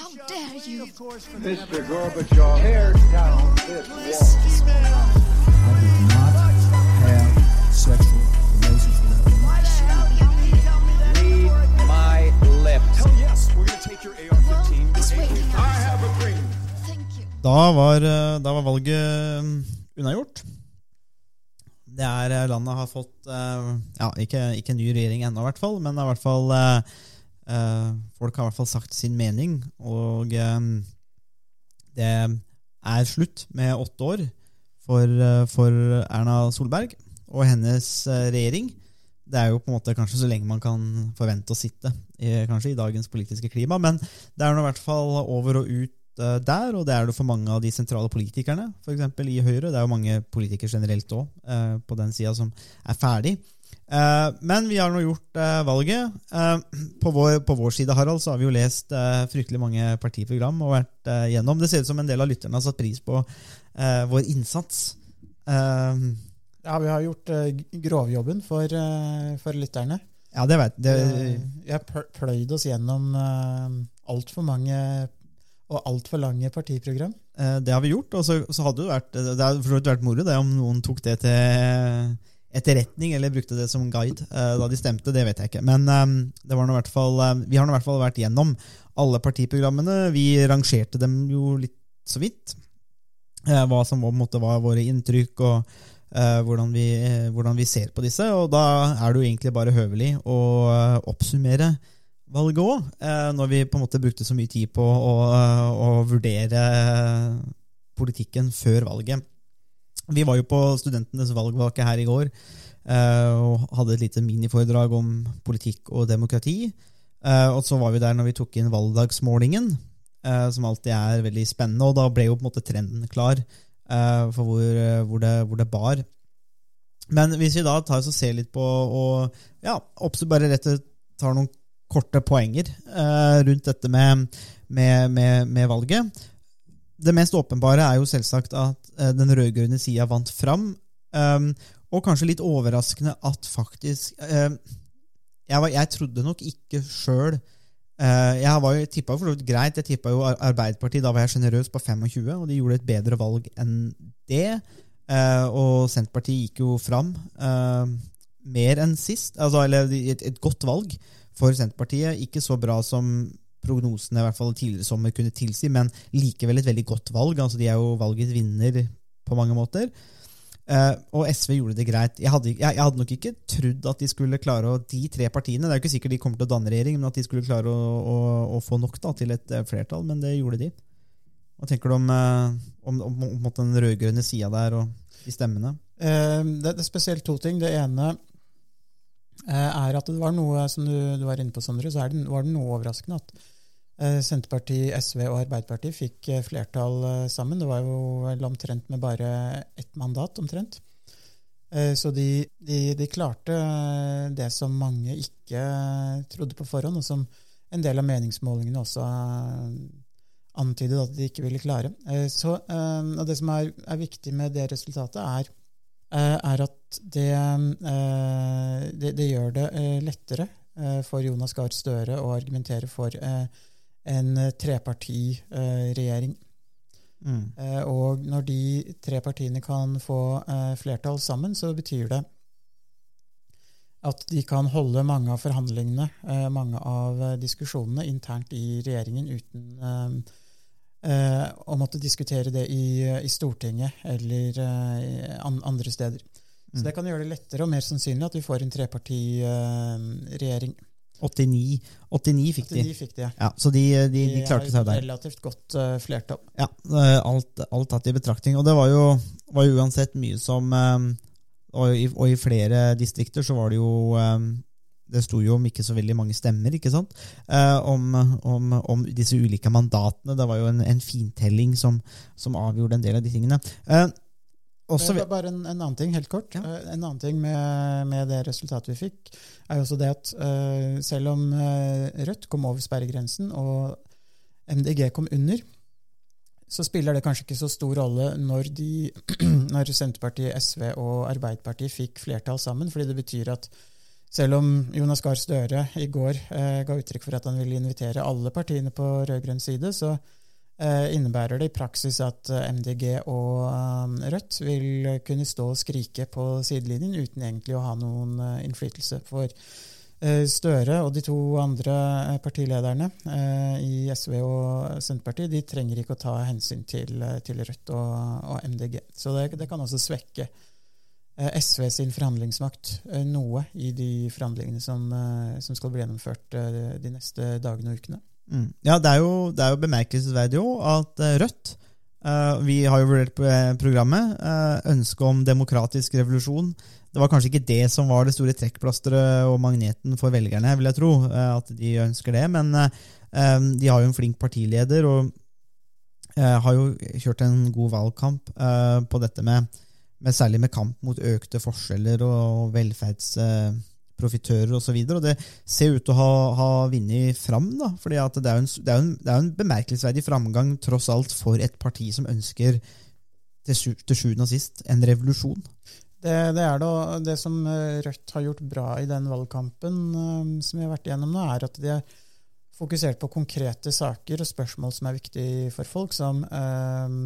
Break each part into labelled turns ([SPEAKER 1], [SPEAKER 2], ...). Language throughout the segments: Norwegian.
[SPEAKER 1] How dare you?
[SPEAKER 2] Mr. Gorbachev, tear down this wall.
[SPEAKER 3] I did not have sexual relations with that.
[SPEAKER 2] Read my lips.
[SPEAKER 4] Hell yes, we're gonna take your AR-15.
[SPEAKER 1] It's
[SPEAKER 4] your
[SPEAKER 1] waiting
[SPEAKER 4] AK.
[SPEAKER 1] out.
[SPEAKER 4] I have a dream.
[SPEAKER 5] Da var, eh, da var valget mm, unnagjort. Det er eh, Landet har fått eh, ja, ikke, ikke ny regjering ennå, i hvert fall, men det er i hvert fall eh, eh, folk har i hvert fall sagt sin mening. Og eh, det er slutt med åtte år for, eh, for Erna Solberg og hennes eh, regjering. Det er jo på en måte kanskje så lenge man kan forvente å sitte i, kanskje i dagens politiske klima, men det er nå i hvert fall over og ut eh, der, og det er det for mange av de sentrale politikerne, f.eks. i Høyre. Det er jo mange politikere generelt òg eh, på den sida som er ferdig. Eh, men vi har nå gjort eh, valget. Eh, på, vår, på vår side Harald, så har vi jo lest fryktelig mange partiprogram og vært gjennom. Det ser ut som en del av lytterne har satt pris på vår innsats.
[SPEAKER 6] Ja, vi har gjort grovjobben for, for lytterne.
[SPEAKER 5] ja, det vet
[SPEAKER 6] Eh, Vi har pløyd oss gjennom altfor mange og altfor lange partiprogram.
[SPEAKER 5] Det har vi gjort, og så, så hadde det vært Det hadde vært moro det om noen tok det til etterretning, eller brukte det som guide eh, da de stemte. Det vet jeg ikke. Men eh, det var noe hvert fall, eh, vi har nå i hvert fall vært gjennom alle partiprogrammene. Vi rangerte dem jo litt så vidt. eh, Hva som måte, var våre inntrykk, og hvordan, vi, hvordan vi ser på disse. Og da er det jo egentlig bare høvelig å oppsummere valget òg, når vi på en måte brukte så mye tid på å, å vurdere politikken før valget. Vi var jo på studentenes valgvake her i går eh, og hadde et lite miniforedrag om politikk og demokrati. Eh, Og så var vi der når vi tok inn valgdagsmålingen, eh, som alltid er veldig spennende. Og da ble jo på en måte trenden klar for hvor, hvor, det, hvor det bar. Men hvis vi da tar oss og ser litt på og ja, bare rett og tar noen korte poenger rundt dette med, med, med, med valget. Det mest åpenbare er jo selvsagt at eh, den rød-grønne sida vant fram. Um, og kanskje litt overraskende at faktisk eh, jeg, var, jeg trodde nok ikke sjøl Jeg var jo tippa for så vidt greit. Jeg tippa jo Arbeiderpartiet, da var jeg sjenerøs på 25, og de gjorde et bedre valg enn det. Uh, og Senterpartiet gikk jo fram uh, mer enn sist. Altså, eller et, et godt valg for Senterpartiet. Ikke så bra som prognosene i hvert fall tidligere sommer kunne tilsi, men likevel et veldig godt valg. Altså, de er jo valgets vinner på mange måter. Uh, og SV gjorde det greit. Jeg hadde, jeg, jeg hadde nok ikke trodd at de skulle klare å De tre partiene, det er jo ikke sikkert de kommer til å danne regjering, men at de skulle klare å, å, å få nok da, til et eh, flertall. Men det gjorde de. Hva tenker du om, eh, om, om, om, den rød-grønne sida der og de stemmene?
[SPEAKER 6] Uh, Det, det er spesielt to ting. Det ene er at det var noe som du, du var inne på, Sondre, så det, var det noe overraskende at Senterpartiet, SV og Arbeiderpartiet fikk eh, flertall eh, sammen. Det var jo vel omtrent med bare ett mandat, omtrent. Eh, Så de, de, de klarte eh, det som mange ikke eh, trodde på forhånd, og som en del av meningsmålingene også eh, antydet at de ikke ville klare. Eh, Så, eh, og Det som er, er viktig med det resultatet, er, eh, er at det, eh, det, det gjør det eh, lettere eh, for Jonas Gahr Støre å argumentere for eh, en trepartiregjering.
[SPEAKER 5] Mm.
[SPEAKER 6] Eh, Og når de tre partiene kan få eh, flertall sammen, så betyr det at de kan holde mange av forhandlingene, eh, mange av eh, diskusjonene internt i regjeringen uten eh, eh, å måtte diskutere det i, i Stortinget eller eh, andre steder. Så
[SPEAKER 5] Mm.
[SPEAKER 6] det kan gjøre det lettere og mer sannsynlig at vi får en trepartiregjering.
[SPEAKER 5] 89, 89 fikk de.
[SPEAKER 6] De fikk de.
[SPEAKER 5] Ja, så de, de, de klarte seg der.
[SPEAKER 6] relativt godt uh, flertall.
[SPEAKER 5] Ja, eh, alt, alt tatt i betraktning. Og det var jo, var jo uansett mye som um, og, i, og i flere distrikter så var det jo um, Det sto jo om ikke så veldig mange stemmer, ikke sant? Eh, om, om, om disse ulike mandatene. Det var jo en, en fintelling som, som avgjorde en del av de tingene. Eh, også,
[SPEAKER 6] Eh, Bare en, en annen ting, helt kort.
[SPEAKER 5] Ja.
[SPEAKER 6] Eh, En annen ting med, med det resultatet vi fikk, er jo også det at uh, selv om Rødt kom over sperregrensen og MDG kom under, så spiller det kanskje ikke så stor rolle når, de, når Senterpartiet, SV og Arbeiderpartiet fikk flertall sammen, fordi det betyr at selv om Jonas Gahr Støre i går eh, ga uttrykk for at han ville invitere alle partiene på rød-grønn side, så innebærer det i praksis at eh, MDG og eh, Rødt vil kunne stå og skrike på sidelinjen uten egentlig å ha noen eh, innflytelse. For eh, Støre og de to andre eh, partilederne eh, i SV og Senterpartiet de trenger ikke å ta hensyn til, eh, til Rødt og, og MDG. Så det, det kan også svekke eh, SV sin forhandlingsmakt eh, noe i de forhandlingene som, eh, som skal bli gjennomført eh, de neste dagene og ukene.
[SPEAKER 5] Mm. Ja, det er jo, det er jo at eh, Rødt Uh, Vi har jo vurdert på, eh, programmet. Uh, ønsket om demokratisk revolusjon. Det var kanskje ikke det som var det store trekkplasteret og magneten for velgerne, vil jeg tro. Uh, at de ønsker det, Men eh, de har jo en flink partileder og har jo kjørt en god valgkamp på dette med, med Særlig med kamp mot økte forskjeller og velferdsprofitører osv. Og, så og det ser ut til å ha, ha vunnet fram. da, fordi det er en, det er en, det er en bemerkelsesverdig framgang tross alt for et parti som ønsker til, til sjuende og sist en revolusjon.
[SPEAKER 6] Det, det er det, det som eh, Rødt har gjort bra i den valgkampen eh, som vi har vært igjennom nå, er at de har fokusert på konkrete saker og spørsmål som er viktige for folk, som eh,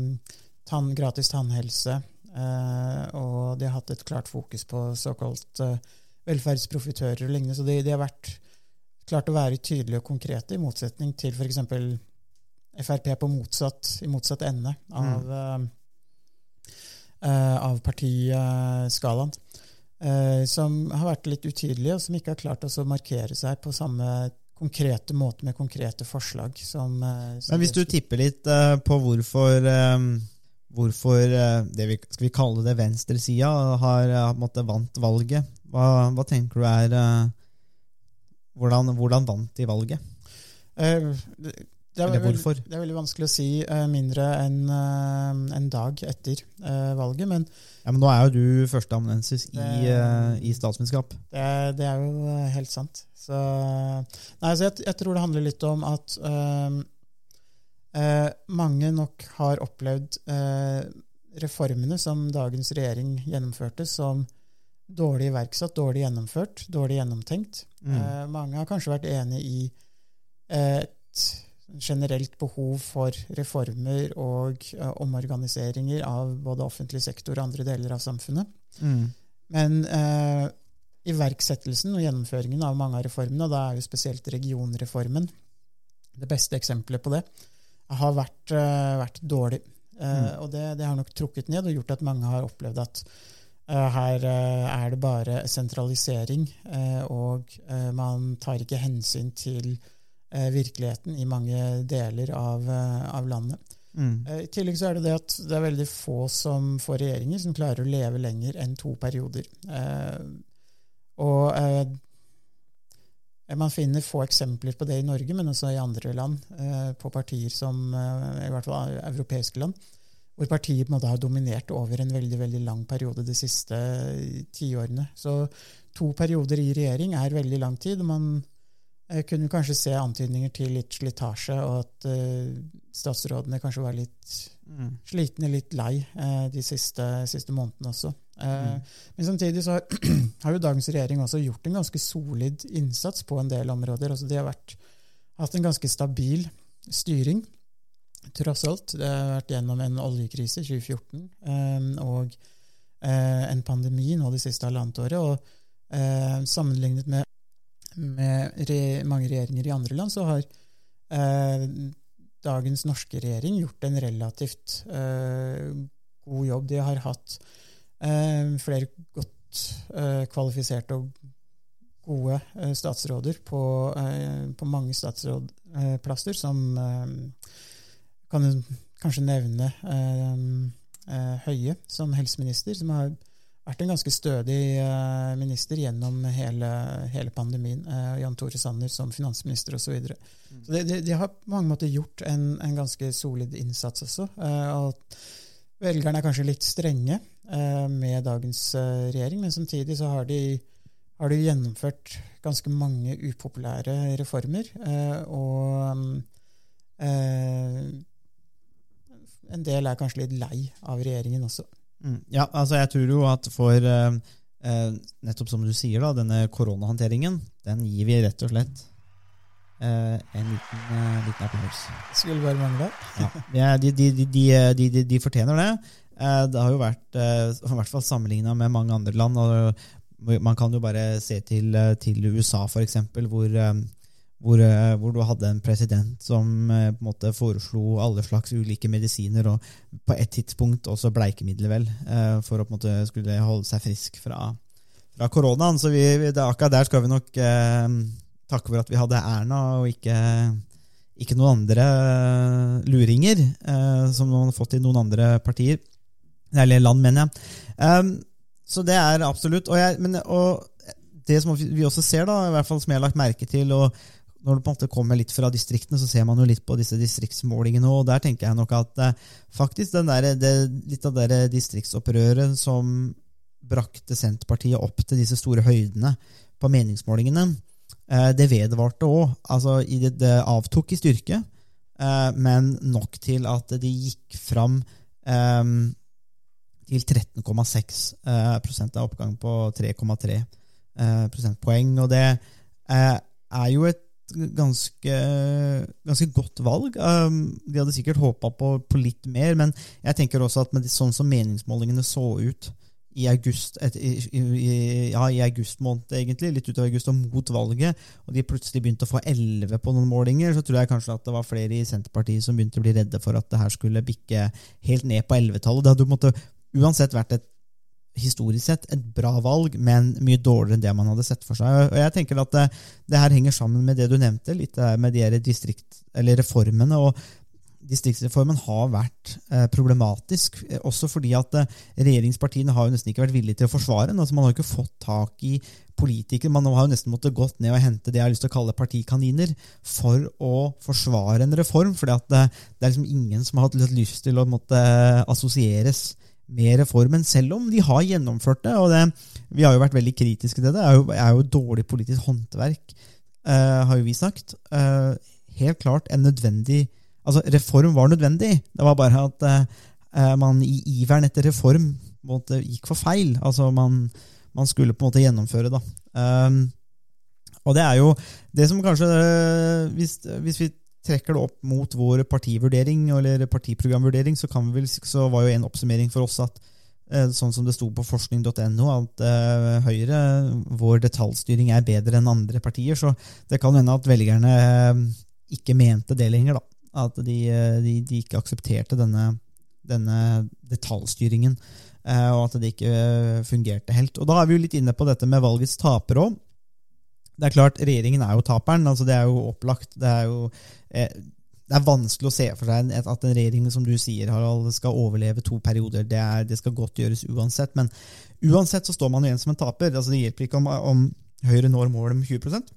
[SPEAKER 6] tann, gratis tannhelse, eh, og de har hatt et klart fokus på såkalt eh, velferdsprofitører og lignende. Så de, de har vært klart å være tydelige og konkrete, i motsetning til f.eks. Frp på motsatt, i motsatt ende av eh, uh, av partiskalaen. Uh, som har vært litt utydelige, og som ikke har klart å markere seg på samme konkrete måte med konkrete forslag. Som, uh, som
[SPEAKER 5] Men hvis du tipper litt på hvorfor Hvorfor det vi, skal vi kalle det venstresida har på vant valget, hva, hva tenker du er eh, hvordan, hvordan vant de valget?
[SPEAKER 6] Uh, det, det, er
[SPEAKER 5] hvorfor?
[SPEAKER 6] det er veldig vanskelig å si uh, mindre enn uh, en dag etter valget, men
[SPEAKER 5] Ja, men Nå er jo du førsteamanuensis i, i statsvitenskap.
[SPEAKER 6] Det, det er jo helt sant. Så, nei, så jeg, jeg tror det handler litt om at mange nok har opplevd reformene som dagens regjering gjennomførte, som dårlig iverksatt, dårlig gjennomført, dårlig gjennomtenkt.
[SPEAKER 5] Mm.
[SPEAKER 6] Eh, mange har kanskje vært enig i eh, et generelt behov for reformer og eh, omorganiseringer av både offentlig sektor og andre deler av samfunnet.
[SPEAKER 5] Mm.
[SPEAKER 6] Men eh, iverksettelsen og gjennomføringen av mange av reformene, og da er jo spesielt regionreformen det beste eksempelet på det, har vært, eh, vært dårlig. Eh,
[SPEAKER 5] Mm.
[SPEAKER 6] Og det, det har nok trukket ned og gjort at mange har opplevd at her eh, er det bare sentralisering, eh, og eh, man tar ikke hensyn til eh, virkeligheten i mange deler av, eh, av landet.
[SPEAKER 5] Mm.
[SPEAKER 6] Eh, I tillegg så er det det at det er veldig få som får regjeringer som klarer å leve lenger enn to perioder. Eh, og eh, man finner få eksempler på det i Norge, men også i andre land, eh, på partier som eh, i hvert fall europeiske land, hvor partiet på en måte har dominert over en veldig veldig lang periode de siste tiårene. Så to perioder i regjering er veldig lang tid. og Man eh, kunne kanskje se antydninger til litt slitasje, og at eh, statsrådene kanskje var litt
[SPEAKER 5] Mm.
[SPEAKER 6] slitne, litt lei eh, de siste, siste månedene også.
[SPEAKER 5] Mm.
[SPEAKER 6] Men samtidig så har, har jo dagens regjering også gjort en ganske solid innsats på en del områder. Altså de har vært, hatt en ganske stabil styring, tross alt. Det har vært gjennom en oljekrise i 2014 eh, og eh, en pandemi nå det siste halvannet året. Og eh, sammenlignet med, med re, mange regjeringer i andre land, så har eh, dagens norske regjering gjort en relativt god jobb. De har hatt flere godt kvalifiserte og gode statsråder på, på mange statsrådplasser, som kan jo kanskje nevne eh, eh, Høie som helseminister, som har vært en ganske stødig eh, minister gjennom hele, hele pandemien. Eh, Jan Tore Sanner som finansminister osv. Så videre. så de, de, de har på mange måter gjort en, en ganske solid innsats også. Eh, og velgerne er kanskje litt strenge eh, med dagens regjering, men samtidig så har de, har de gjennomført ganske mange upopulære reformer. Eh, og eh, en del er kanskje litt lei av regjeringen også.
[SPEAKER 5] Mm. Ja, altså jeg tror jo at for, eh, eh, nettopp som du sier, da, denne koronahåndteringen, den gir vi rett og slett eh, en liten, eh, liten applaus.
[SPEAKER 6] Skulle bare mangle.
[SPEAKER 5] Ja, de, de, de, de, fortjener det. Eh, Det har jo vært, eh, i hvert fall sammenligna med mange andre land. og Man kan jo bare se til, til USA, eksempel, hvor, hvor, eh, hvor du hadde en president som eh, på en måte foreslo alle slags ulike medisiner, og på et tidspunkt også bleikemidler, vel, eh, for å på en måte skulle holde seg frisk fra, fra koronaen. Så vi, det, akkurat der skal vi nok eh, takke for at vi hadde Erna, og ikke ikke noen andre luringer eh, som man har fått i noen andre partier. Eller land, mener jeg. Um, så det er absolutt. Og, jeg, men, og det som vi også ser, da, i hvert fall som jeg har lagt merke til og Når det på en måte kommer litt fra distriktene, så ser man jo litt på disse distriktsmålingene. og Der tenker jeg nok at eh, faktisk den der, det, litt av det distriktsopprøret som brakte Senterpartiet opp til disse store høydene på meningsmålingene, Eh, det vedvarte òg. Altså, det, avtok i styrke, eh, men nok til at de gikk fram til 13,6 eh, prosent av oppgang på 3,3 eh, prosentpoeng. Og det er jo et ganske, ganske godt valg. Um, de hadde sikkert håpa på, på litt mer, men jeg tenker også at med sånn som meningsmålingene så ut i august, et, i, i, ja, i august måned, egentlig, litt utover august, og mot valget, og de plutselig begynte å få 11 på noen målinger, så tror jeg kanskje at det var flere i Senterpartiet som begynte å bli redde for at det her skulle bikke helt ned på 11-tallet. Det hadde på uansett vært et historisk sett et bra valg, men mye dårligere enn det man hadde sett for seg. Og jeg tenker at det, det her henger sammen med det du nevnte, litt med de distrikt, eller reformene. og Distriktsreformen har vært eh, problematisk, eh, også fordi at eh, regjeringspartiene har jo nesten ikke vært villige til å forsvare den. Altså, man har jo ikke fått tak i politikere. Man har jo nesten måttet gått ned og hente det jeg har lyst til å kalle partikaniner for å forsvare en reform. For det, det er liksom ingen som har hatt lyst til å måtte assosieres med reformen, selv om de har gjennomført det. og det, Vi har jo vært veldig kritiske til det. Det er jo, er jo dårlig politisk håndverk, uh, har jo vi sagt. Uh, helt klart en nødvendig Altså, reform var nødvendig. Det var bare at uh, man i iveren etter reform måte, gikk for feil. Altså, man, man skulle på en måte gjennomføre, da. Og det er jo det som kanskje hvis, hvis vi trekker det opp mot vår partivurdering eller partiprogramvurdering, så, vel, så var jo en oppsummering for oss at eh, sånn som det sto på forskning.no, at eh, Høyre, vår detaljstyring er bedre enn andre partier. Så det kan hende at velgerne eh, ikke mente det lenger, da. At de, de, de ikke aksepterte denne, denne detaljstyringen, og at det ikke fungerte helt. Og Da er vi jo litt inne på dette med valgets tapere òg. Det er klart, regjeringen er jo taperen. altså Det er jo opplagt. Det er jo eh, det er vanskelig å se for seg at en regjering som du sier, Harald, skal overleve to perioder. Det, er, det skal godt gjøres uansett. Men uansett så står man igjen som en taper. altså Det hjelper ikke om, om Høyre når målet med 20%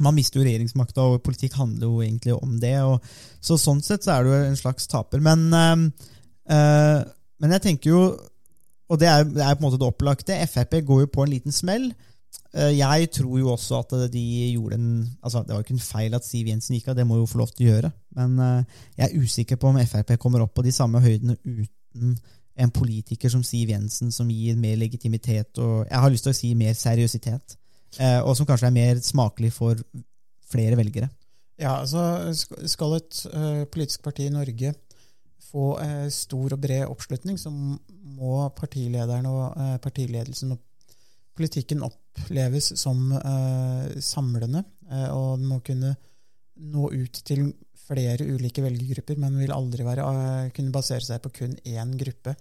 [SPEAKER 5] Man mister jo regjeringsmakta, og politikk handler jo egentlig om det. Og, så Sånn sett så er du en slags taper. Men, øh, men jeg tenker jo, og det er, det er på en måte det opplagte, Frp går jo på en liten smell. Eh, Jeg tror jo også at de gjorde en altså Det var jo ikke en feil at Siv Jensen gikk av, det må jo få lov til å gjøre. Men eh, jeg er usikker på om Frp kommer opp på de samme høydene uten en politiker som Siv Jensen, som gir mer legitimitet og jeg har lyst til å si mer seriøsitet. eh, Og som kanskje er mer smakelig for flere velgere.
[SPEAKER 6] Ja, altså Skal et eh, politisk parti i Norge få eh, stor og bred oppslutning, så må partilederen og eh, partiledelsen og politikken oppleves som eh, samlende. eh, og den må kunne nå ut til flere ulike velgergrupper, men vil aldri være, eh, kunne basere seg på kun én gruppe.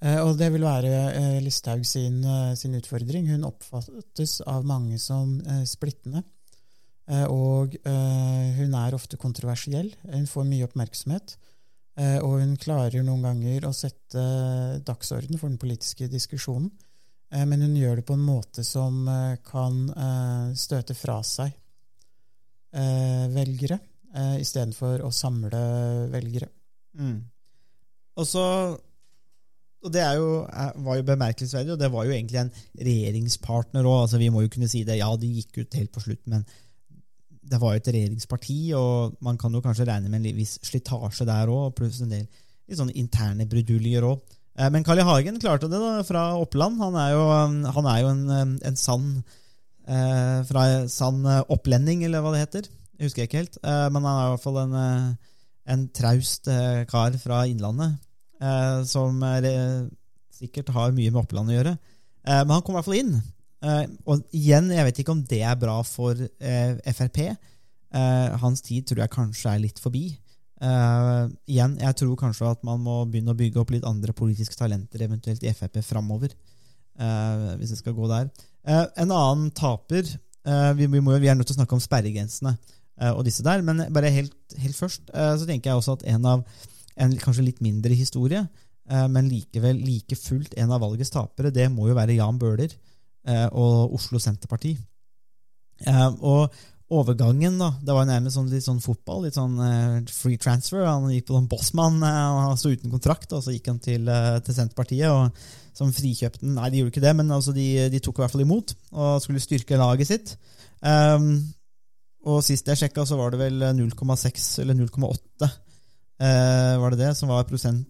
[SPEAKER 6] Eh, og det vil være Listhaug sin, sin utfordring. Hun oppfattes av mange som splittende. Og hun er ofte kontroversiell. Hun får mye oppmerksomhet. Og hun klarer noen ganger å sette dagsorden for den politiske diskusjonen. Eh, men hun gjør det på en måte som eh, kan eh, støte fra seg velgere, eh, istedenfor å samle velgere.
[SPEAKER 5] Mm. Og så og det jo, var jo bemerkelsesverdig, og det var jo egentlig en regjeringspartner òg. Altså, vi må jo kunne si det. Ja, de gikk ut helt på slutt, men det var jo et regjeringsparti, og man kan jo kanskje regne med en viss slitasje der òg, pluss en del litt sånne interne bruduljer òg. Eh, Men Carl I. Hagen klarte det da, fra Oppland. Han er jo, han er jo en, en sann eh, fra sann eh, opplending, eller hva det heter. Jeg husker ikke helt. Men han er i hvert fall en, en traust kar fra Innlandet. Som er, sikkert har mye med Oppland å gjøre. Men han kom i hvert fall inn. Og igjen, jeg vet ikke om det er bra for Frp. Hans tid tror jeg kanskje er litt forbi. Eh, igjen, jeg tror kanskje at man må begynne å bygge opp litt andre politiske talenter eventuelt i Frp framover. Uh, hvis det skal gå der. Uh, en annen taper vi, vi, må, vi er nødt til å snakke om sperregrensene og disse der, men bare helt, helt først så tenker jeg også at en av en kanskje litt mindre historie, men likevel like fullt en av valgets tapere, det må jo være Jan Bøhler og Oslo Senterparti. Og overgangen, da, det var nærmest sånn, litt sånn fotball, litt sånn uh, free transfer. Han gikk på sånn bossmann, uh, han sto uten kontrakt, og så gikk han til, uh, til Senterpartiet. og som frikjøpte. Nei, de gjorde ikke det, men altså de, de tok i hvert fall imot og skulle styrke laget sitt. Um, og sist jeg sjekka, så var det vel 0,6 eller 0,8 eh, var det det som var prosent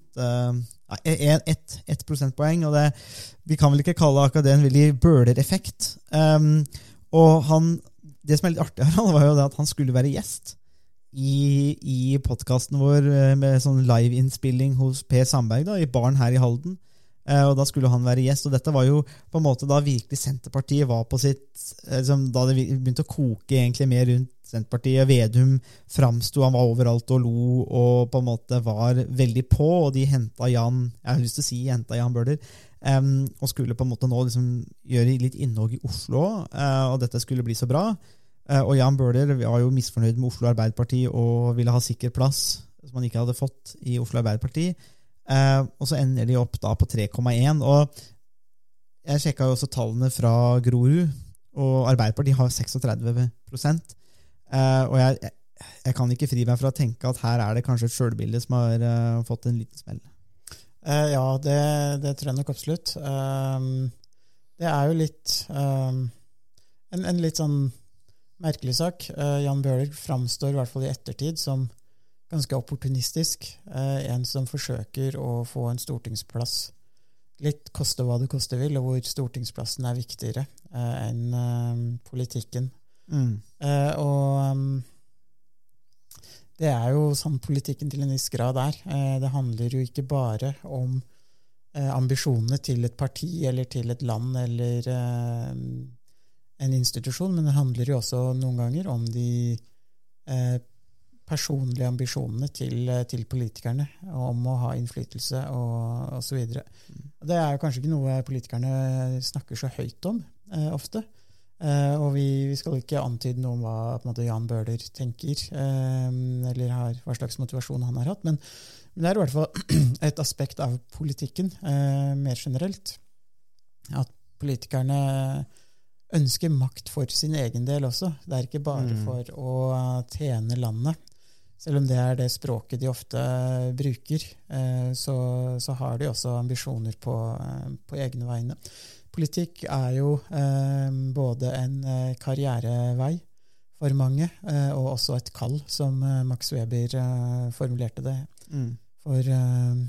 [SPEAKER 5] ett et, prosentpoeng. Og det, vi kan vel ikke kalle akkurat det en veldig bølereffekt. Um, og han, det som er litt artig, Harald, var jo det at han skulle være gjest i, i podkasten vår eh, med sånn liveinnspilling hos Per Sandberg da, i baren her i Halden. Eh, og Da skulle han være gjest. og Dette var jo på en måte da virkelig Senterpartiet var på sitt liksom, Da det begynte å koke egentlig mer rundt Senterpartiet. Vedum framsto, han var overalt og lo og på en måte var veldig på. Og de henta Jan jeg har lyst til å si henta Jan Bøhler. Um, og skulle på en måte nå liksom gjøre litt innhogg i Oslo, uh, og dette skulle bli så bra. Uh, og Jan Bøhler var jo misfornøyd med Oslo Arbeiderparti og ville ha sikker plass, som han ikke hadde fått i Oslo Arbeiderparti. Eh, og så ender de opp da på 3,1. Og jeg sjekka jo også tallene fra Grorud, og Arbeiderpartiet har 36 eh, Og jeg, jeg, kan ikke fri meg fra å tenke at her er det kanskje et sjølbilde som har eh, fått en liten smell.
[SPEAKER 6] Ja, det, det tror jeg nok absolutt. Det er jo litt en, en litt sånn merkelig sak. Jan Bøhler framstår i hvert fall i ettertid som ganske opportunistisk. Eh, en som forsøker å få en stortingsplass litt koste hva det koste vil, og hvor stortingsplassen er viktigere eh, enn eh, politikken. Eh, og um, det er jo sånn politikken til en viss grad er. Eh, det handler jo ikke bare om eh, ambisjonene til et parti eller til et land eller en institusjon, men det handler jo også noen ganger om de eh, personlige ambisjonene til, eh, til politikerne om å ha innflytelse og osv. Det er jo kanskje ikke noe politikerne snakker så høyt om eh, ofte. Eh, og vi, vi skal ikke antyde noe om hva måte, Jan Bøhler tenker, eh, eller har, hva slags motivasjon han har hatt. Men, men det er i hvert fall et aspekt av politikken eh, mer generelt. At politikerne ønsker makt for sin egen del også. Det er ikke bare
[SPEAKER 5] Mm.
[SPEAKER 6] for å tjene landet. Selv om det er det språket de ofte bruker, eh, så, så har de også ambisjoner på, eh, på egne vegne. Politikk er jo eh, både en eh, karrierevei for mange, eh, og også et kall, som eh, Max Weber eh, formulerte det for eh,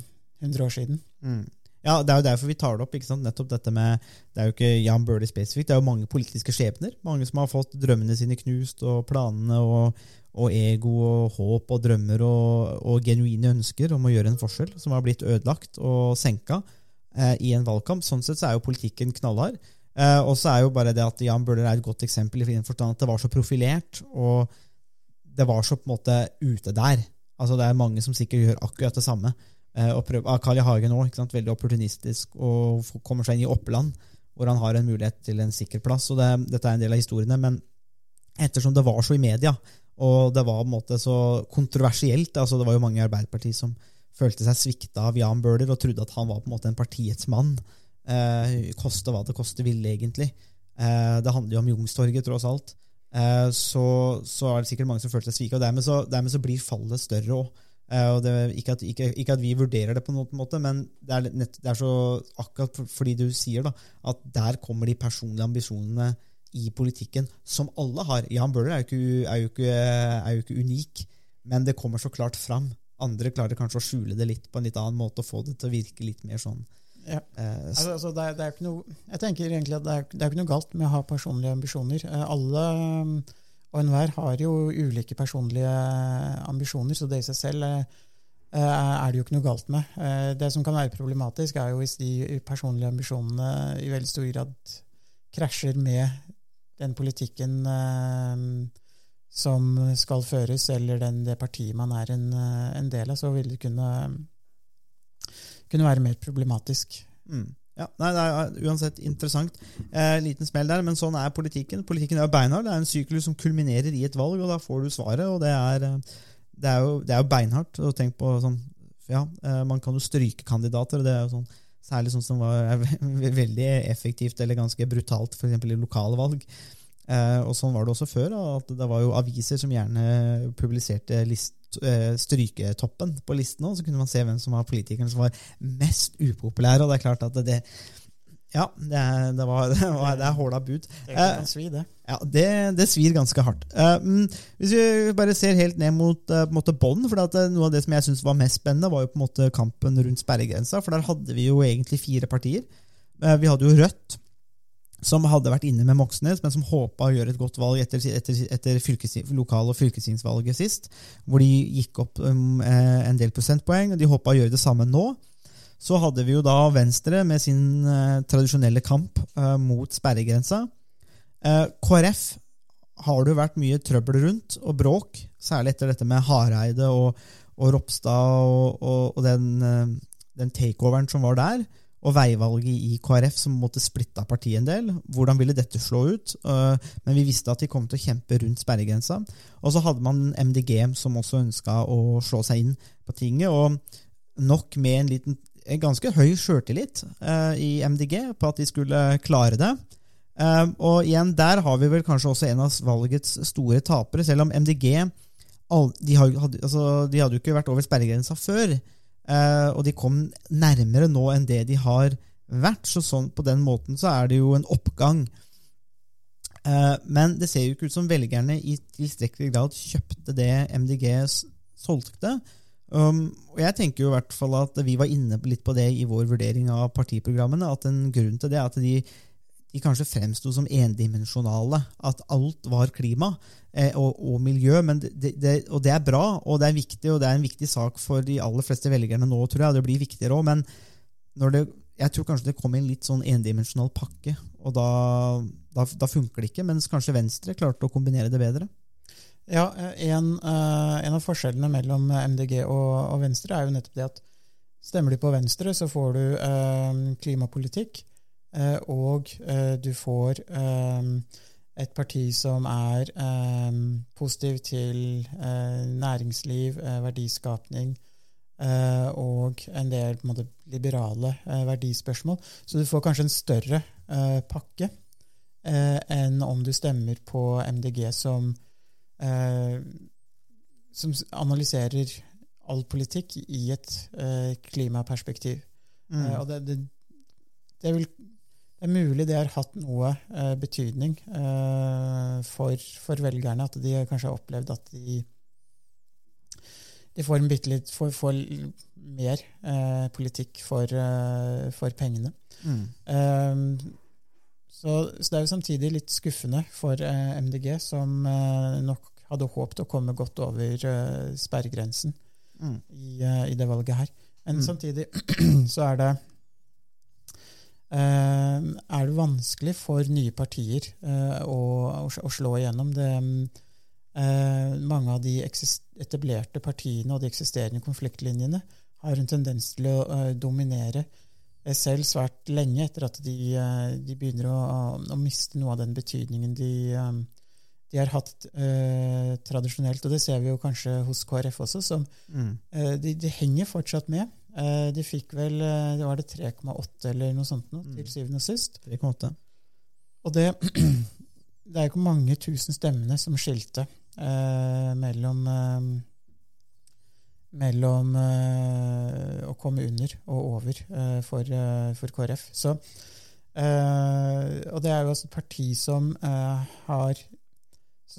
[SPEAKER 6] 100 år siden.
[SPEAKER 5] Mm. Ja, Det er jo derfor vi tar det opp. ikke sant? Nettopp dette med, Det er jo ikke Jan Bøhler spesifikt, det er jo mange politiske skjebner. Mange som har fått drømmene sine knust, og planene og, og ego og håp og drømmer og, og genuine ønsker om å gjøre en forskjell, som har blitt ødelagt og senka eh, i en valgkamp. Sånn sett så er jo politikken knallhard. Eh, og så er jo bare det at Jan Bøhler er et godt eksempel i den forstand at det var så profilert, og det var så på en måte ute der. Altså Det er mange som sikkert gjør akkurat det samme. Eh, og prøve, ah, Carl I. Hagen òg, veldig opportunistisk, og kommer seg inn i Oppland, hvor han har en mulighet til en sikker plass. og det, Dette er en del av historiene, men ettersom det var så i media, og det var på en måte så kontroversielt altså Det var jo mange i Arbeiderpartiet som følte seg svikta av Jan Bøhler og trodde at han var på en måte en partiets mann. Eh, koste hva det koste ville, egentlig. Eh, det handler jo om Youngstorget, tross alt. Eh, så, så er det sikkert mange som følte seg svika. Og dermed så, dermed så blir fallet større òg. Og det, ikke, at, ikke, ikke at vi vurderer det på noen måte, men det er, nett, det er så akkurat fordi du sier da, at der kommer de personlige ambisjonene i politikken, som alle har. Jan Bøhler er er er jo ikke unik, men det kommer så klart fram andre klarer kanskje å skjule det litt på en litt annen måte og få det til å virke litt mer sånn
[SPEAKER 6] Ja.
[SPEAKER 5] s-
[SPEAKER 6] Altså, det, er, det er ikke noe, jeg tenker egentlig at det er, det er ikke noe galt med å ha personlige ambisjoner. Eh, Alle og enhver har jo ulike personlige ambisjoner, så det i seg selv eh, eh, er det jo ikke noe galt med. Eh, Det som kan være problematisk, er jo hvis de personlige ambisjonene i veldig stor grad krasjer med den politikken som skal føres, eller den, det partiet man er en, en del av, så vil det kunne, kunne være mer problematisk.
[SPEAKER 5] Mm. Ja, nei, Det er uansett interessant. Eh, liten smell der, men sånn er politikken. Politikken er beinhard. Det er en syklus som kulminerer i et valg, og da får du svaret. og Det er, eh, det er, jo, det er jo beinhardt. Og tenk på sånn, ja, eh, Man kan jo stryke kandidater. og det er jo sånn, Særlig sånn som var ve- veldig effektivt eller ganske brutalt, f.eks. i lokale valg. Eh, og Sånn var det også før. da, at Det var jo aviser som gjerne publiserte list, eh, stryketoppen på listene. og Så kunne man se hvem som var politikeren som var mest upopulær. Og det er klart at det Ja, det er, det var, det var, det er håla bud.
[SPEAKER 6] Det
[SPEAKER 5] Eh,
[SPEAKER 6] kan svi, det.
[SPEAKER 5] Ja, det, det svir ganske hardt. Eh, mm, hvis vi bare ser helt ned mot uh, måte bånd, for at, eh, noe av det som jeg synes var mest spennende, var jo på en måte kampen rundt sperregrensa. For der hadde vi jo egentlig fire partier. Uh, vi hadde jo Rødt, som hadde vært inne med Moxnes, men som håpa å gjøre et godt valg etter, etter, etter fylkes- lokal- og fylkestingsvalget sist, hvor de gikk opp um, eh, en del prosentpoeng. og De håpa å gjøre det samme nå. Så hadde vi jo da Venstre med sin uh, tradisjonelle kamp uh, mot sperregrensa. Uh, KrF har det vært mye trøbbel rundt, og bråk, særlig etter dette med Hareide og, og Ropstad og, og, og den, den takeoveren som var der, og veivalget i KrF som måtte splitte av partiet en del. Hvordan ville dette slå ut? Eh, Men vi visste at de kom til å kjempe rundt sperregrensa. Og så hadde man MDG som også ønska å slå seg inn på tinget, og nok med en liten en ganske høy sjøltillit eh, i MDG på at de skulle klare det. Eh, og igjen, der har vi vel kanskje også en av valgets store tapere, selv om MDG de, hadde, altså, de hadde jo ikke vært over sperregrensa før. Eh, og de kom nærmere nå enn det de har vært. Så sånn, på den måten så er det jo en oppgang. Eh, men det ser jo ikke ut som velgerne i tilstrekkelig grad kjøpte det MDG solgte. Um, og jeg tenker jo i hvert fall at Vi var inne litt på det i vår vurdering av partiprogrammene. At en grunn til det er at de, de kanskje fremsto som endimensjonale. At alt var klima og, og miljø. Det, det, og det er bra, og det er viktig, og det er en viktig sak for de aller fleste velgerne nå, tror jeg. Det blir viktigere òg, men det, jeg tror kanskje det kom i en litt sånn endimensjonal pakke. Og da, da, da funker det ikke, mens kanskje Venstre klarte å kombinere det bedre.
[SPEAKER 6] Ja, eh, en, eh, en av forskjellene mellom MDG og, og Venstre er jo nettopp det at stemmer du på Venstre, så får du eh, klimapolitikk, eh, og eh, du får eh, et parti som er eh, positiv til eh, næringsliv, eh, verdiskapning eh, og en del en måte, liberale eh, verdispørsmål. Så du får kanskje en større eh, pakke eh, enn om du stemmer på MDG som eh, som analyserer all politikk i et eh, klimaperspektiv.
[SPEAKER 5] Mm.
[SPEAKER 6] Og det, det, det, vel, det er mulig det har hatt noe eh, betydning eh, for, for velgerne, at de kanskje har opplevd at de de får en bitte litt får, får mer eh, politikk for, eh, for pengene.
[SPEAKER 5] Mm.
[SPEAKER 6] Um, så, så det er jo samtidig litt skuffende for eh, MDG, som eh, nok hadde håpet å komme godt over eh, sperregrensen
[SPEAKER 5] Mm.
[SPEAKER 6] i, eh, i det valget her. Men
[SPEAKER 5] Mm.
[SPEAKER 6] samtidig så er det eh, er det vanskelig for nye partier eh, å, å, slå igjennom. Det, eh, mange av de etablerte partiene og de eksisterende konfliktlinjene har en tendens til å eh, dominere eh, selv svært lenge etter at de, eh, de begynner å, å miste noe av den betydningen de, eh, de har hatt eh, tradisjonelt. Og det ser vi jo kanskje hos KrF også, som
[SPEAKER 5] Mm.
[SPEAKER 6] eh, de, de henger fortsatt med. Eh, de fikk vel eh, det var det 3,8 eller noe sånt nå,
[SPEAKER 5] Mm.
[SPEAKER 6] til syvende og sist.
[SPEAKER 5] 3,8.
[SPEAKER 6] Og det, det er ikke mange tusen stemmene som skilte eh, mellom eh, mellom eh, å komme under og over eh, for, eh, for KrF. Så, eh, og det er jo også et parti som eh, har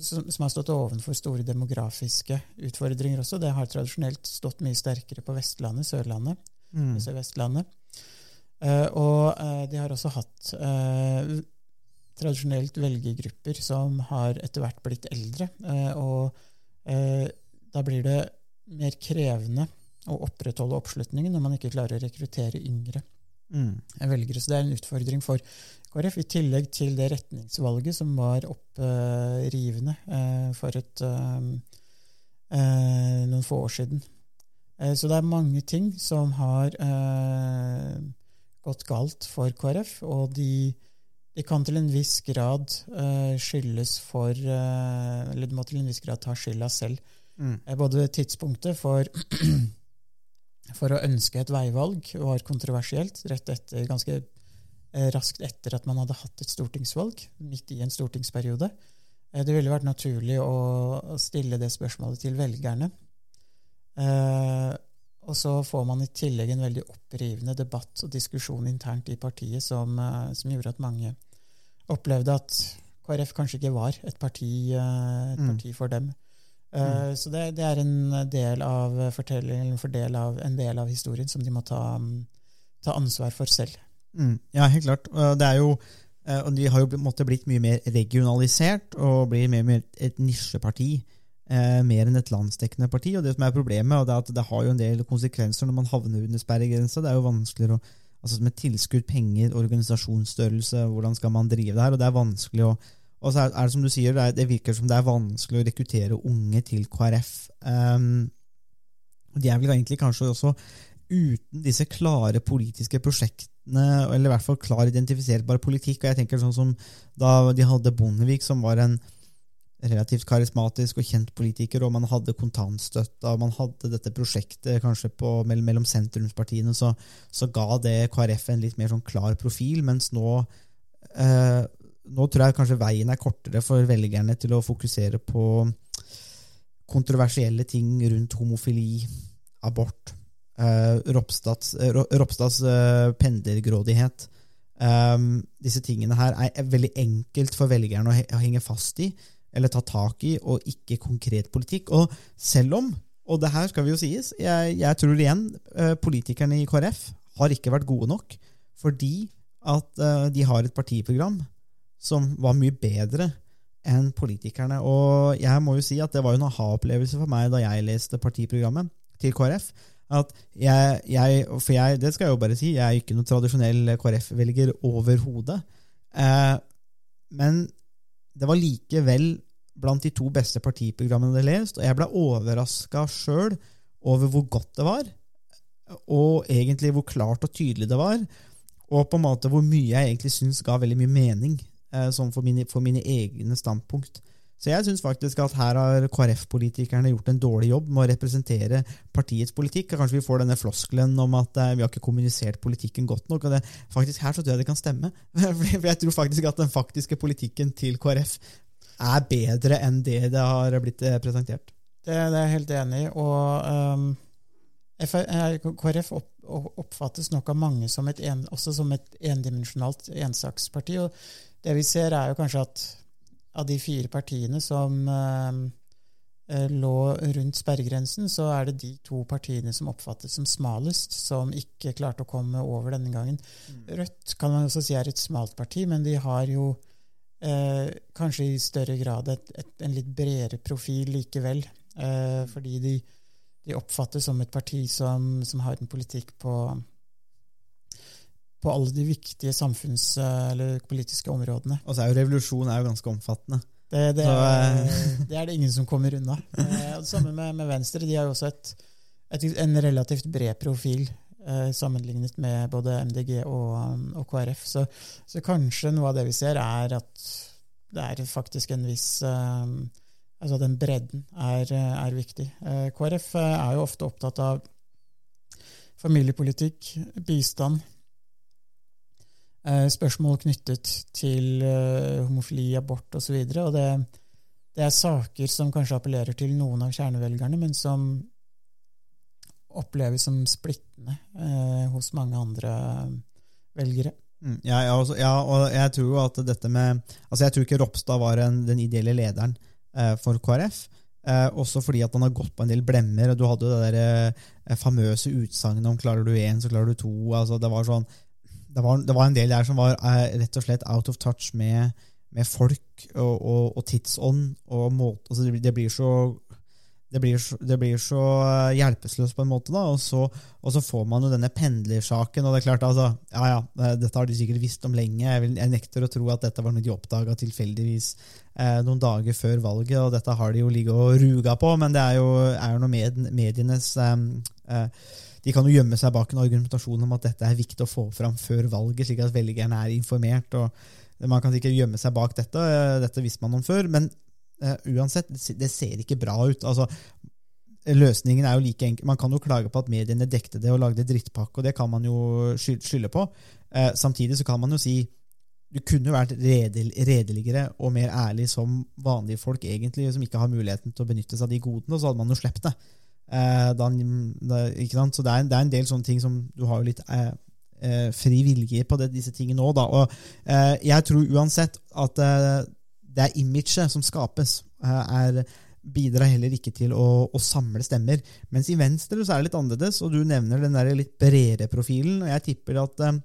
[SPEAKER 6] som, som har stått ovenfor store demografiske utfordringer også. Det har tradisjonelt stått mye sterkere på Vestlandet, Sørlandet,
[SPEAKER 5] Mm.
[SPEAKER 6] Sør-Vestlandet. Eh, og uh, de har også hatt uh, tradisjonelt velgergrupper som har etter hvert blitt eldre. og da blir det mer krevende å opprettholde oppslutningen når man ikke klarer å rekruttere yngre
[SPEAKER 5] Mm.
[SPEAKER 6] velgere. Så det er en utfordring for KrF, i tillegg til det retningsvalget som var opprivende eh, for et, eh, eh, noen få år siden. Eh, så det er mange ting som har eh, gått galt for KrF, og de, de kan til en viss grad eh, skyldes for eh, Eller de må til en viss grad ta skylda selv.
[SPEAKER 5] Mm.
[SPEAKER 6] Eh, Både tidspunktet for, for å ønske et veivalg var kontroversielt, rett etter, ganske eh, raskt etter at man hadde hatt et stortingsvalg, midt i en stortingsperiode. Eh, Det ville vært naturlig å stille det spørsmålet til velgerne. Eh, og så får man i tillegg en veldig opprivende debatt og diskusjon internt i partiet som, eh, som gjorde at mange opplevde at KrF kanskje ikke var et parti, eh, et
[SPEAKER 5] Mm.
[SPEAKER 6] parti for dem. Mm. Så det, det er en del av fortellingen, en, del av, en del av historien som de må ta, mm, ta ansvar for selv.
[SPEAKER 5] Mm, ja, helt klart. Det er jo, eh, og de har jo måte blitt mye mer regionalisert og blir mer og mer et nisjeparti. Eh, mer enn et landsdekkende parti. og Det som er problemet, og det er at det har jo en del konsekvenser når man havner under sperregrensa. Det er jo vanskeligere å altså Med tilskudd, penger, organisasjonsstørrelse, hvordan skal man drive det her? og det er vanskelig å og så er det som du sier, det, er, det virker som det er vanskelig å rekruttere unge til KrF. Um, og de er vel egentlig kanskje også uten disse klare politiske prosjektene, eller i hvert fall klar identifiserbar politikk. og jeg tenker sånn som Da de hadde Bondevik, som var en relativt karismatisk og kjent politiker, og man hadde kontantstøtta, og man hadde dette prosjektet kanskje på, mellom, sentrumspartiene, så, så ga det KrF en litt mer sånn klar profil, mens nå eh, nå tror jeg kanskje veien er kortere for velgerne til å fokusere på kontroversielle ting rundt homofili, abort, eh, Ropstads, eh, Ropstads eh, pendlergrådighet. Um, disse tingene her er veldig enkelt for velgerne å he- å henge fast i, eller ta tak i, og ikke konkret politikk. Og selv om, og det her skal vi jo sies, jeg, jeg tror igjen politikerne i KrF har ikke vært gode nok, fordi at de har et partiprogram som var mye bedre enn politikerne. Og jeg må jo si at det var en aha-opplevelse for meg da jeg leste partiprogrammet til KrF. At jeg, jeg, for jeg, det skal jeg jo bare si, jeg er ikke noen tradisjonell KrF-velger overhodet. Eh, men det var likevel blant de to beste partiprogrammene jeg hadde lest, og jeg ble overraska sjøl over hvor godt det var, og egentlig hvor klart og tydelig det var, og på en måte hvor mye jeg egentlig syns ga veldig mye mening eh, sånn for, mine, for mine egne standpunkt. Så jeg syns faktisk at her har KrF-politikerne gjort en dårlig jobb med å representere partiets politikk. og Kanskje vi får denne floskelen om at eh, vi har ikke kommunisert politikken godt nok. og det, faktisk Her så tror jeg det kan stemme. For jeg tror faktisk at den faktiske politikken til KrF er bedre enn det det har blitt eh, presentert.
[SPEAKER 6] Det, det er jeg helt enig i. Og um, eh, KrF opp, oppfattes nok av mange som et en, et endimensjonalt ensaksparti. Og det vi ser, er jo kanskje at av de fire partiene som um, eh, lå rundt sperregrensen, så er det de to partiene som oppfattes som smalest, som ikke klarte å komme over denne gangen. Rødt kan man også si er et smalt parti, men de har jo eh, kanskje i større grad et, et, en litt bredere profil likevel. Eh, fordi de, de oppfattes som et parti som, som har en politikk på på alle de viktige samfunns- eller politiske områdene.
[SPEAKER 5] Og så er jo revolusjon er jo ganske omfattende.
[SPEAKER 6] Det, det, er,
[SPEAKER 5] eh,
[SPEAKER 6] det er det ingen som kommer unna. Eh, det samme med, med Venstre. De har jo også et, et, en relativt bred profil eh, sammenlignet med både MDG og, og KrF. Så, så kanskje noe av det vi ser, er at det er faktisk en viss eh, Altså den bredden er, er viktig. Eh, KrF er jo ofte opptatt av familiepolitikk, bistand, eh, spørsmål knyttet til eh, homofili, abort osv. Og, så og det, det er saker som kanskje appellerer til noen av kjernevelgerne, men som oppleves som splittende eh, hos mange andre velgere.
[SPEAKER 5] Mm, ja, ja, også, ja, og jeg tror jo at dette med Altså Jeg tror ikke Ropstad var en, den ideelle lederen eh, for KrF. Eh, også fordi at han har gått på en del blemmer. og Du hadde jo det der eh, famøse utsagnet om 'klarer du én, så klarer du to'. altså Det var sånn, det var, det var en del der som var eh, rett og slett out of touch med, med folk og, og, og tidsånd. og måte, altså det, det blir så det blir, det blir så eh, hjelpeløst på en måte, da, og så, og så får man jo denne pendlersaken. og det er klart altså, ja ja, eh, Dette har de sikkert visst om lenge. Jeg, vil, jeg nekter å tro at dette var noe de oppdaga tilfeldigvis eh, noen dager før valget. og Dette har de jo ligget og ruga på, men det er jo, er jo noe med medienes eh, eh, De kan jo gjemme seg bak en argumentasjon om at dette er viktig å få fram før valget, slik at velgerne er informert. og Man kan sikkert gjemme seg bak dette. eh, Dette visste man om før. men Uh, uansett, det ser ikke bra ut. Altså, løsningen er jo like enkel. Man kan jo klage på at mediene dekte det og lagde drittpakke, og det kan man jo skylde på. Uh, samtidig så kan man jo si du kunne vært redel, redeligere og mer ærlig som vanlige folk, egentlig, som ikke har muligheten til å benytte seg av de godene, og så hadde man jo sluppet det. Da, da, ikke sant? Så det er, det er, en del sånne ting som du har jo litt fri vilje på det, disse tingene nå, da. Og jeg tror uansett at det er imaget som skapes, er, bidrar heller ikke til å, å, samle stemmer. Mens i Venstre så er det litt annerledes, og du nevner den der litt bredere profilen. og Jeg tipper at eh,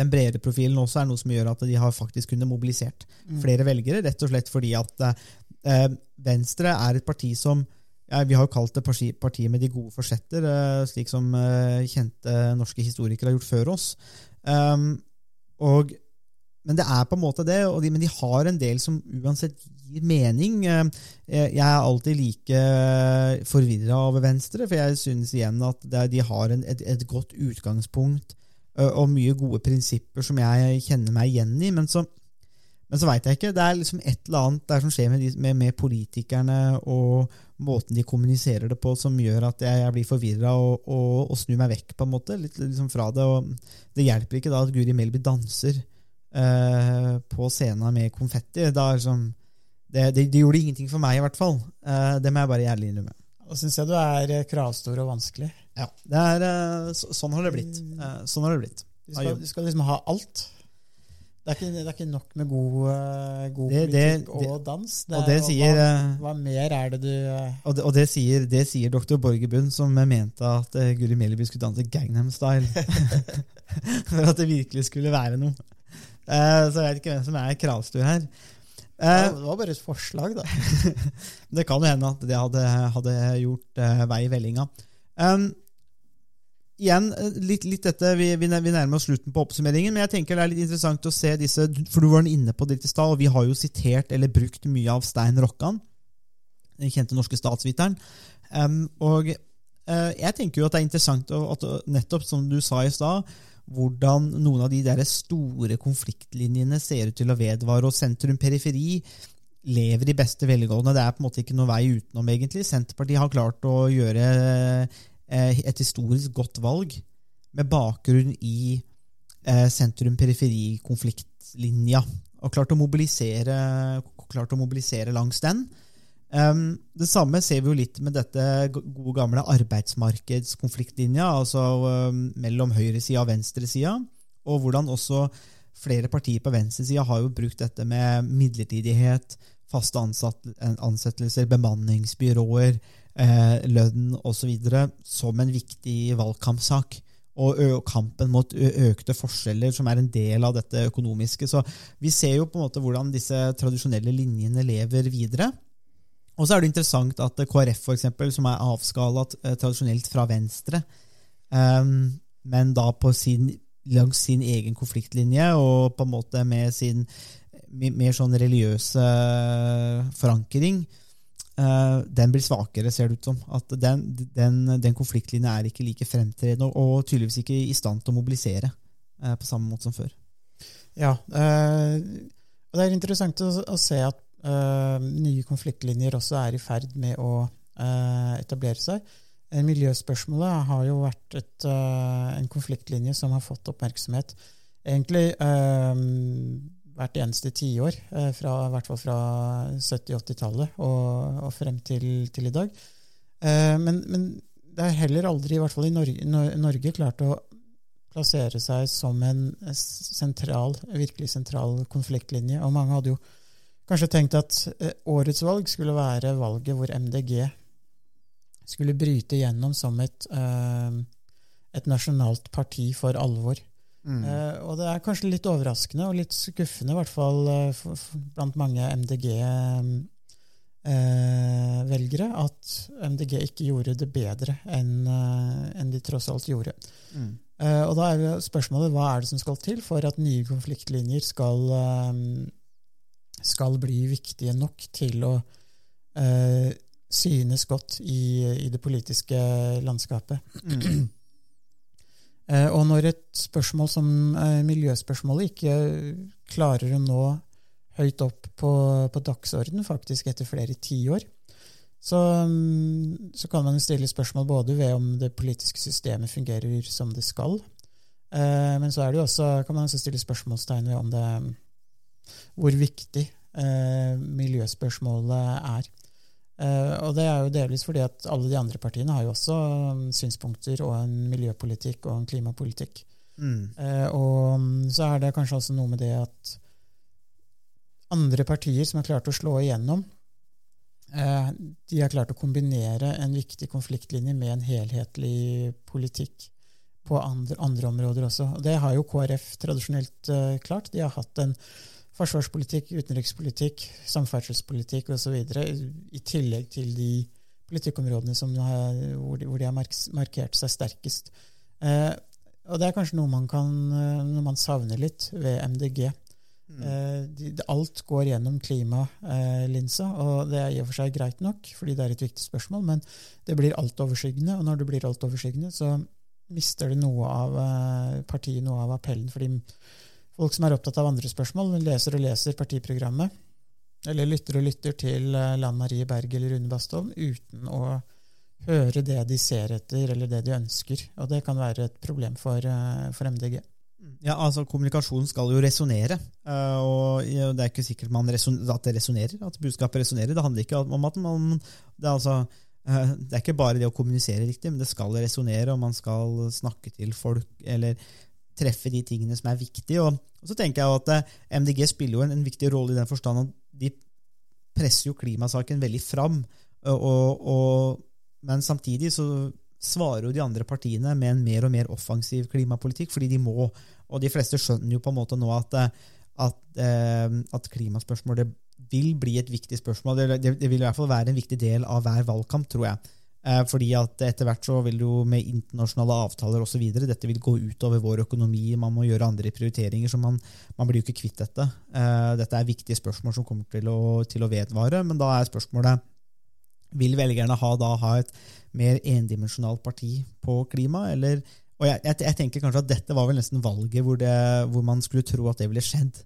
[SPEAKER 5] den bredere profilen også er noe som gjør at de har faktisk kunnet mobilisert mm. flere velgere, rett og slett fordi at eh, Venstre er et parti som ja, Vi har jo kalt det partiet med de gode forsetter, uh, slik som uh, kjente norske historikere har gjort før oss. Um, og men det er på en måte det, de, men de har en del som uansett gir mening. Eh, jeg er alltid like forvirra over Venstre, for jeg synes igjen at de har en, et, et, godt utgangspunkt eh, og mye gode prinsipper som jeg kjenner meg igjen i. Men så, men så veit jeg ikke. Det er liksom et eller annet der som skjer med, med, med, politikerne og måten de kommuniserer det på, som gjør at jeg, jeg blir forvirra og, og, og, snur meg vekk på en måte, litt liksom fra det. og Det hjelper ikke da at Guri Melby danser eh, på scenen med konfetti. Da, liksom, det, det, det, gjorde ingenting for meg, i hvert fall. Eh, det må jeg bare ærlig innrømme.
[SPEAKER 6] Og syns jeg du er eh, kravstor og vanskelig.
[SPEAKER 5] Ja, er, uh, så, sånn har det blitt. sånn har det blitt.
[SPEAKER 6] Du skal, du skal liksom ha alt. Det er, ikke, det er ikke, nok med god, god det, politikk det, og dans.
[SPEAKER 5] og det sier,
[SPEAKER 6] hva, hva, mer er det du
[SPEAKER 5] Og det, og det sier, sier doktor Borgerbund, som mente at Guri Melby skulle danse Gangnam Style. For at det virkelig skulle være noe. Uh, så jeg vet ikke hvem som er kravstor her.
[SPEAKER 6] Uh, det var bare et forslag, da.
[SPEAKER 5] det kan jo hende at det hadde, hadde gjort uh, vei i vellinga. Um, igjen, litt, litt dette, vi, vi, nærmer oss slutten på oppsummeringen, men jeg tenker det er litt interessant å se disse For du var inne på det i stad, og vi har jo sitert eller brukt mye av Stein Rokkan, den kjente norske statsviteren. Um, og jeg tenker jo at det er interessant at nettopp som du sa i stad, hvordan noen av de der store konfliktlinjene ser ut til å vedvare. Og sentrum-periferi lever i beste velgående. Det er på en måte ikke noe vei utenom, egentlig. Senterpartiet har klart å gjøre eh, et historisk godt valg med bakgrunn i eh, sentrum-periferi-konfliktlinja. Og klart å, mobilisere, klart å mobilisere langs den. Um, det samme ser vi jo litt med dette gode gamle arbeidsmarkedskonfliktlinja, altså um, mellom høyresida og venstresida, og hvordan også flere partier på venstresida har jo brukt dette med midlertidighet, faste ansettelser, bemanningsbyråer, eh, lønn osv. som en viktig valgkampsak. Og kampen mot økte forskjeller, som er en del av dette økonomiske. Så vi ser jo på en måte hvordan disse tradisjonelle linjene lever videre. Og så er det interessant at KrF, for eksempel, som er avskala eh, tradisjonelt fra Venstre, eh, men da på sin, langs sin egen konfliktlinje og på en måte med sin mer sånn religiøse forankring, uh, den blir svakere, ser det ut som. At den, den, den konfliktlinja er ikke like fremtredende og, tydeligvis ikke i stand til å mobilisere uh, på samme måte som før.
[SPEAKER 6] Ja, uh, og det er interessant å, å se at Uh, nye konfliktlinjer også er i ferd med å uh, etablere seg. Uh, miljøspørsmålet har jo vært et, en konfliktlinje som har fått oppmerksomhet egentlig hvert eneste tiår, fra, i hvert fall fra 70-80-tallet og, og, frem til, til i dag. Men, men, det er heller aldri, i hvert fall i Norge, Norge, klart å plassere seg som en sentral, virkelig sentral konfliktlinje. Og mange hadde jo kanskje tenkt at eh, årets valg skulle være valget hvor MDG skulle bryte gjennom som et, eh, et nasjonalt parti for alvor.
[SPEAKER 5] Mm.
[SPEAKER 6] Uh, og det er kanskje litt overraskende og litt skuffende, i hvert fall uh, blant mange MDG-velgere, at MDG ikke gjorde det bedre enn eh, enn de tross alt gjorde.
[SPEAKER 5] Mm.
[SPEAKER 6] Eh, og da er spørsmålet hva er det som skal til for at nye konfliktlinjer skal, eh, skal bli viktige nok til å eh, synes godt i, i det politiske landskapet.
[SPEAKER 5] Mm.
[SPEAKER 6] Eh, og når et spørsmål som eh, miljøspørsmålet ikke klarer å nå høyt opp på, på dagsorden, faktisk etter flere tiår, så, mm, så kan man stille spørsmål både ved om det politiske systemet fungerer som det skal, eh, men så også, kan man også stille spørsmålstegn ved om det hvor viktig miljøspørsmålet er. Eh, og det er jo delvis fordi at alle de andre partiene har jo også um, synspunkter og en miljøpolitikk og en klimapolitikk.
[SPEAKER 5] Mm.
[SPEAKER 6] Eh, og um, så er det kanskje også noe med det at andre partier som har klart å slå igjennom, eh, de har klart å kombinere en viktig konfliktlinje med en helhetlig politikk på andre, andre områder også. Og det har jo KrF tradisjonelt klart. De har hatt en forsvarspolitikk, utenrikspolitikk, samferdselspolitikk osv. I tillegg til de politikkområdene som har, hvor, de, hvor de har markert seg sterkest. Eh, og det er kanskje noe man, kan, eh, noe man savner litt ved MDG.
[SPEAKER 5] Mm.
[SPEAKER 6] Eh, de, alt går gjennom klimalinsa, og det er i og for seg greit nok, fordi det er et viktig spørsmål, men det blir altoverskyggende, og når det blir altoverskyggende, så mister det noe av eh, partiet noe av appellen. fordi folk som er opptatt av andre spørsmål, leser og leser partiprogrammet, eller lytter og lytter til eh, Lan Marie Berg eller Rune Bastholm uten å høre det de ser etter, eller det de ønsker. Og det kan være et problem for, eh, for MDG.
[SPEAKER 5] Ja, altså Kommunikasjon skal jo resonnere, eh, og det er ikke sikkert at det resonnerer, at budskapet resonnerer. Det handler ikke om at man det er, altså, det er ikke bare det å kommunisere riktig, men det skal resonnere, og man skal snakke til folk, eller treffe de tingene som er viktige. Og, og så tenker jeg at eh, MDG spiller jo en, en viktig rolle i den forstand at de presser jo klimasaken veldig fram. Og, og, men samtidig så svarer jo de andre partiene med en mer og mer offensiv klimapolitikk, fordi de må. Og de fleste skjønner jo på en måte nå at, at, at klimaspørsmålet vil bli et viktig spørsmål. Det, det, det vil i hvert fall være en viktig del av hver valgkamp, tror jeg. Eh, fordi at etter hvert så vil jo med internasjonale avtaler osv. dette vil gå utover vår økonomi, man må gjøre andre prioriteringer, så man, man blir jo ikke kvitt dette. Eh, dette er viktige spørsmål som kommer til å, til å vedvare, men da er spørsmålet vil velgerne ha, da, ha et mer endimensjonalt parti på klima, eller og jeg, jeg, jeg, tenker kanskje at dette var vel nesten valget hvor, det, hvor man skulle tro at det ville skjedd.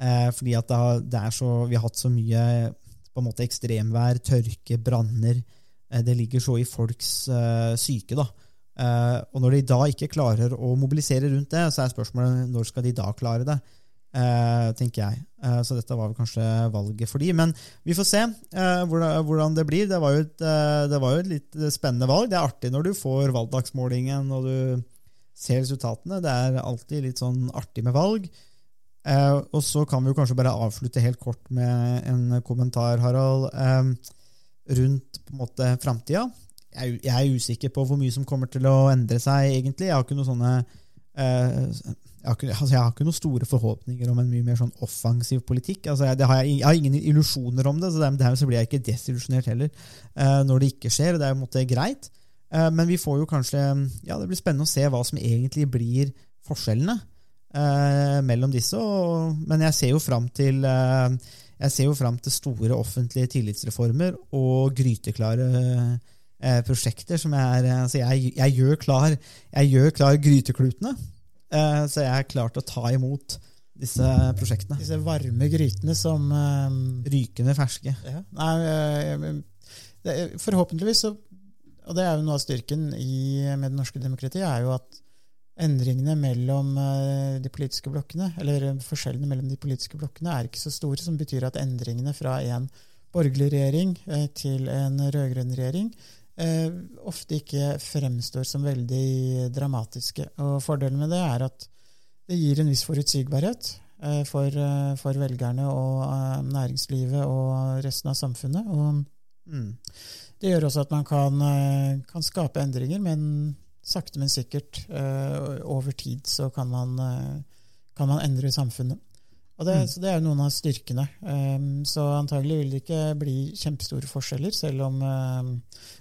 [SPEAKER 5] Eh, fordi at det, det så, vi har hatt så mye på en måte ekstremvær, tørke, branner. Eh, det ligger så i folks eh, syke. da. Eh, og når de da ikke klarer å mobilisere rundt det, så er spørsmålet når skal de da klare det? Eh, tenker jeg. Eh, så dette var vel kanskje valget for de. Men vi får se eh, hvordan, det blir. Det var, et, det var, jo et, litt spennende valg. Det er artig når du får valgdagsmålingen og du ser resultatene. Det er alltid litt sånn artig med valg. og så kan vi jo kanskje bare avslutte helt kort med en kommentar, Harald, rundt på en måte framtida. Jeg, er usikker på hvor mye som kommer til å endre seg, egentlig. Jeg har ikke noe sånne jeg har, ikke, altså jeg har ikke noen store forhåpninger om en mye mer sånn offensiv politikk. Altså jeg, har, jeg, har, ingen illusjoner om det, så dermed så blir jeg ikke desillusjonert heller uh, når det ikke skjer. Det er på en måte greit. Uh, men vi får jo kanskje Ja, det blir spennende å se hva som egentlig blir forskjellene uh, mellom disse. Og, men jeg ser jo fram til jeg ser jo fram til store offentlige tillitsreformer og gryteklare prosjekter som er altså jeg, jeg, gjør klar, jeg gjør klar gryteklutene. Eh, så jeg er klar til å ta imot disse prosjektene.
[SPEAKER 6] Disse varme grytene som eh,
[SPEAKER 5] Rykende ferske.
[SPEAKER 6] Ja. Nei, eh, det, forhåpentligvis, så, og det er jo noe av styrken i, med det norske demokratiet, er jo at endringene mellom de politiske blokkene, eller forskjellene mellom de politiske blokkene, er ikke så store, som betyr at endringene fra en borgerlig regjering til en rød-grønn regjering eh, ofte ikke fremstår som veldig dramatiske. Og Fordelen med det er at det gir en viss forutsigbarhet. eh, for, eh, for velgerne og eh, næringslivet og resten av samfunnet. Og
[SPEAKER 7] Mm.
[SPEAKER 6] det gjør også at man kan, eh, kan skape endringer, men sakte, men sikkert eh, over tid så kan man, eh, kan man endre samfunnet. Og det,
[SPEAKER 7] Mm.
[SPEAKER 6] Så det er jo noen av styrkene. Um, så antagelig vil det ikke bli kjempestore forskjeller, selv om um,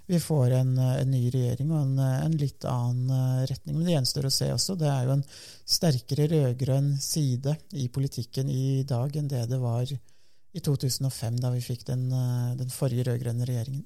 [SPEAKER 6] vi får en, en ny regjering og en, en litt annen retning. Men det gjenstår å se også. Det er jo en sterkere rød-grønn side i politikken i dag enn det det var i 2005, da vi fikk den, den forrige rød-grønne regjeringen.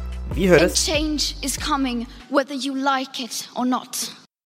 [SPEAKER 5] Vi høres!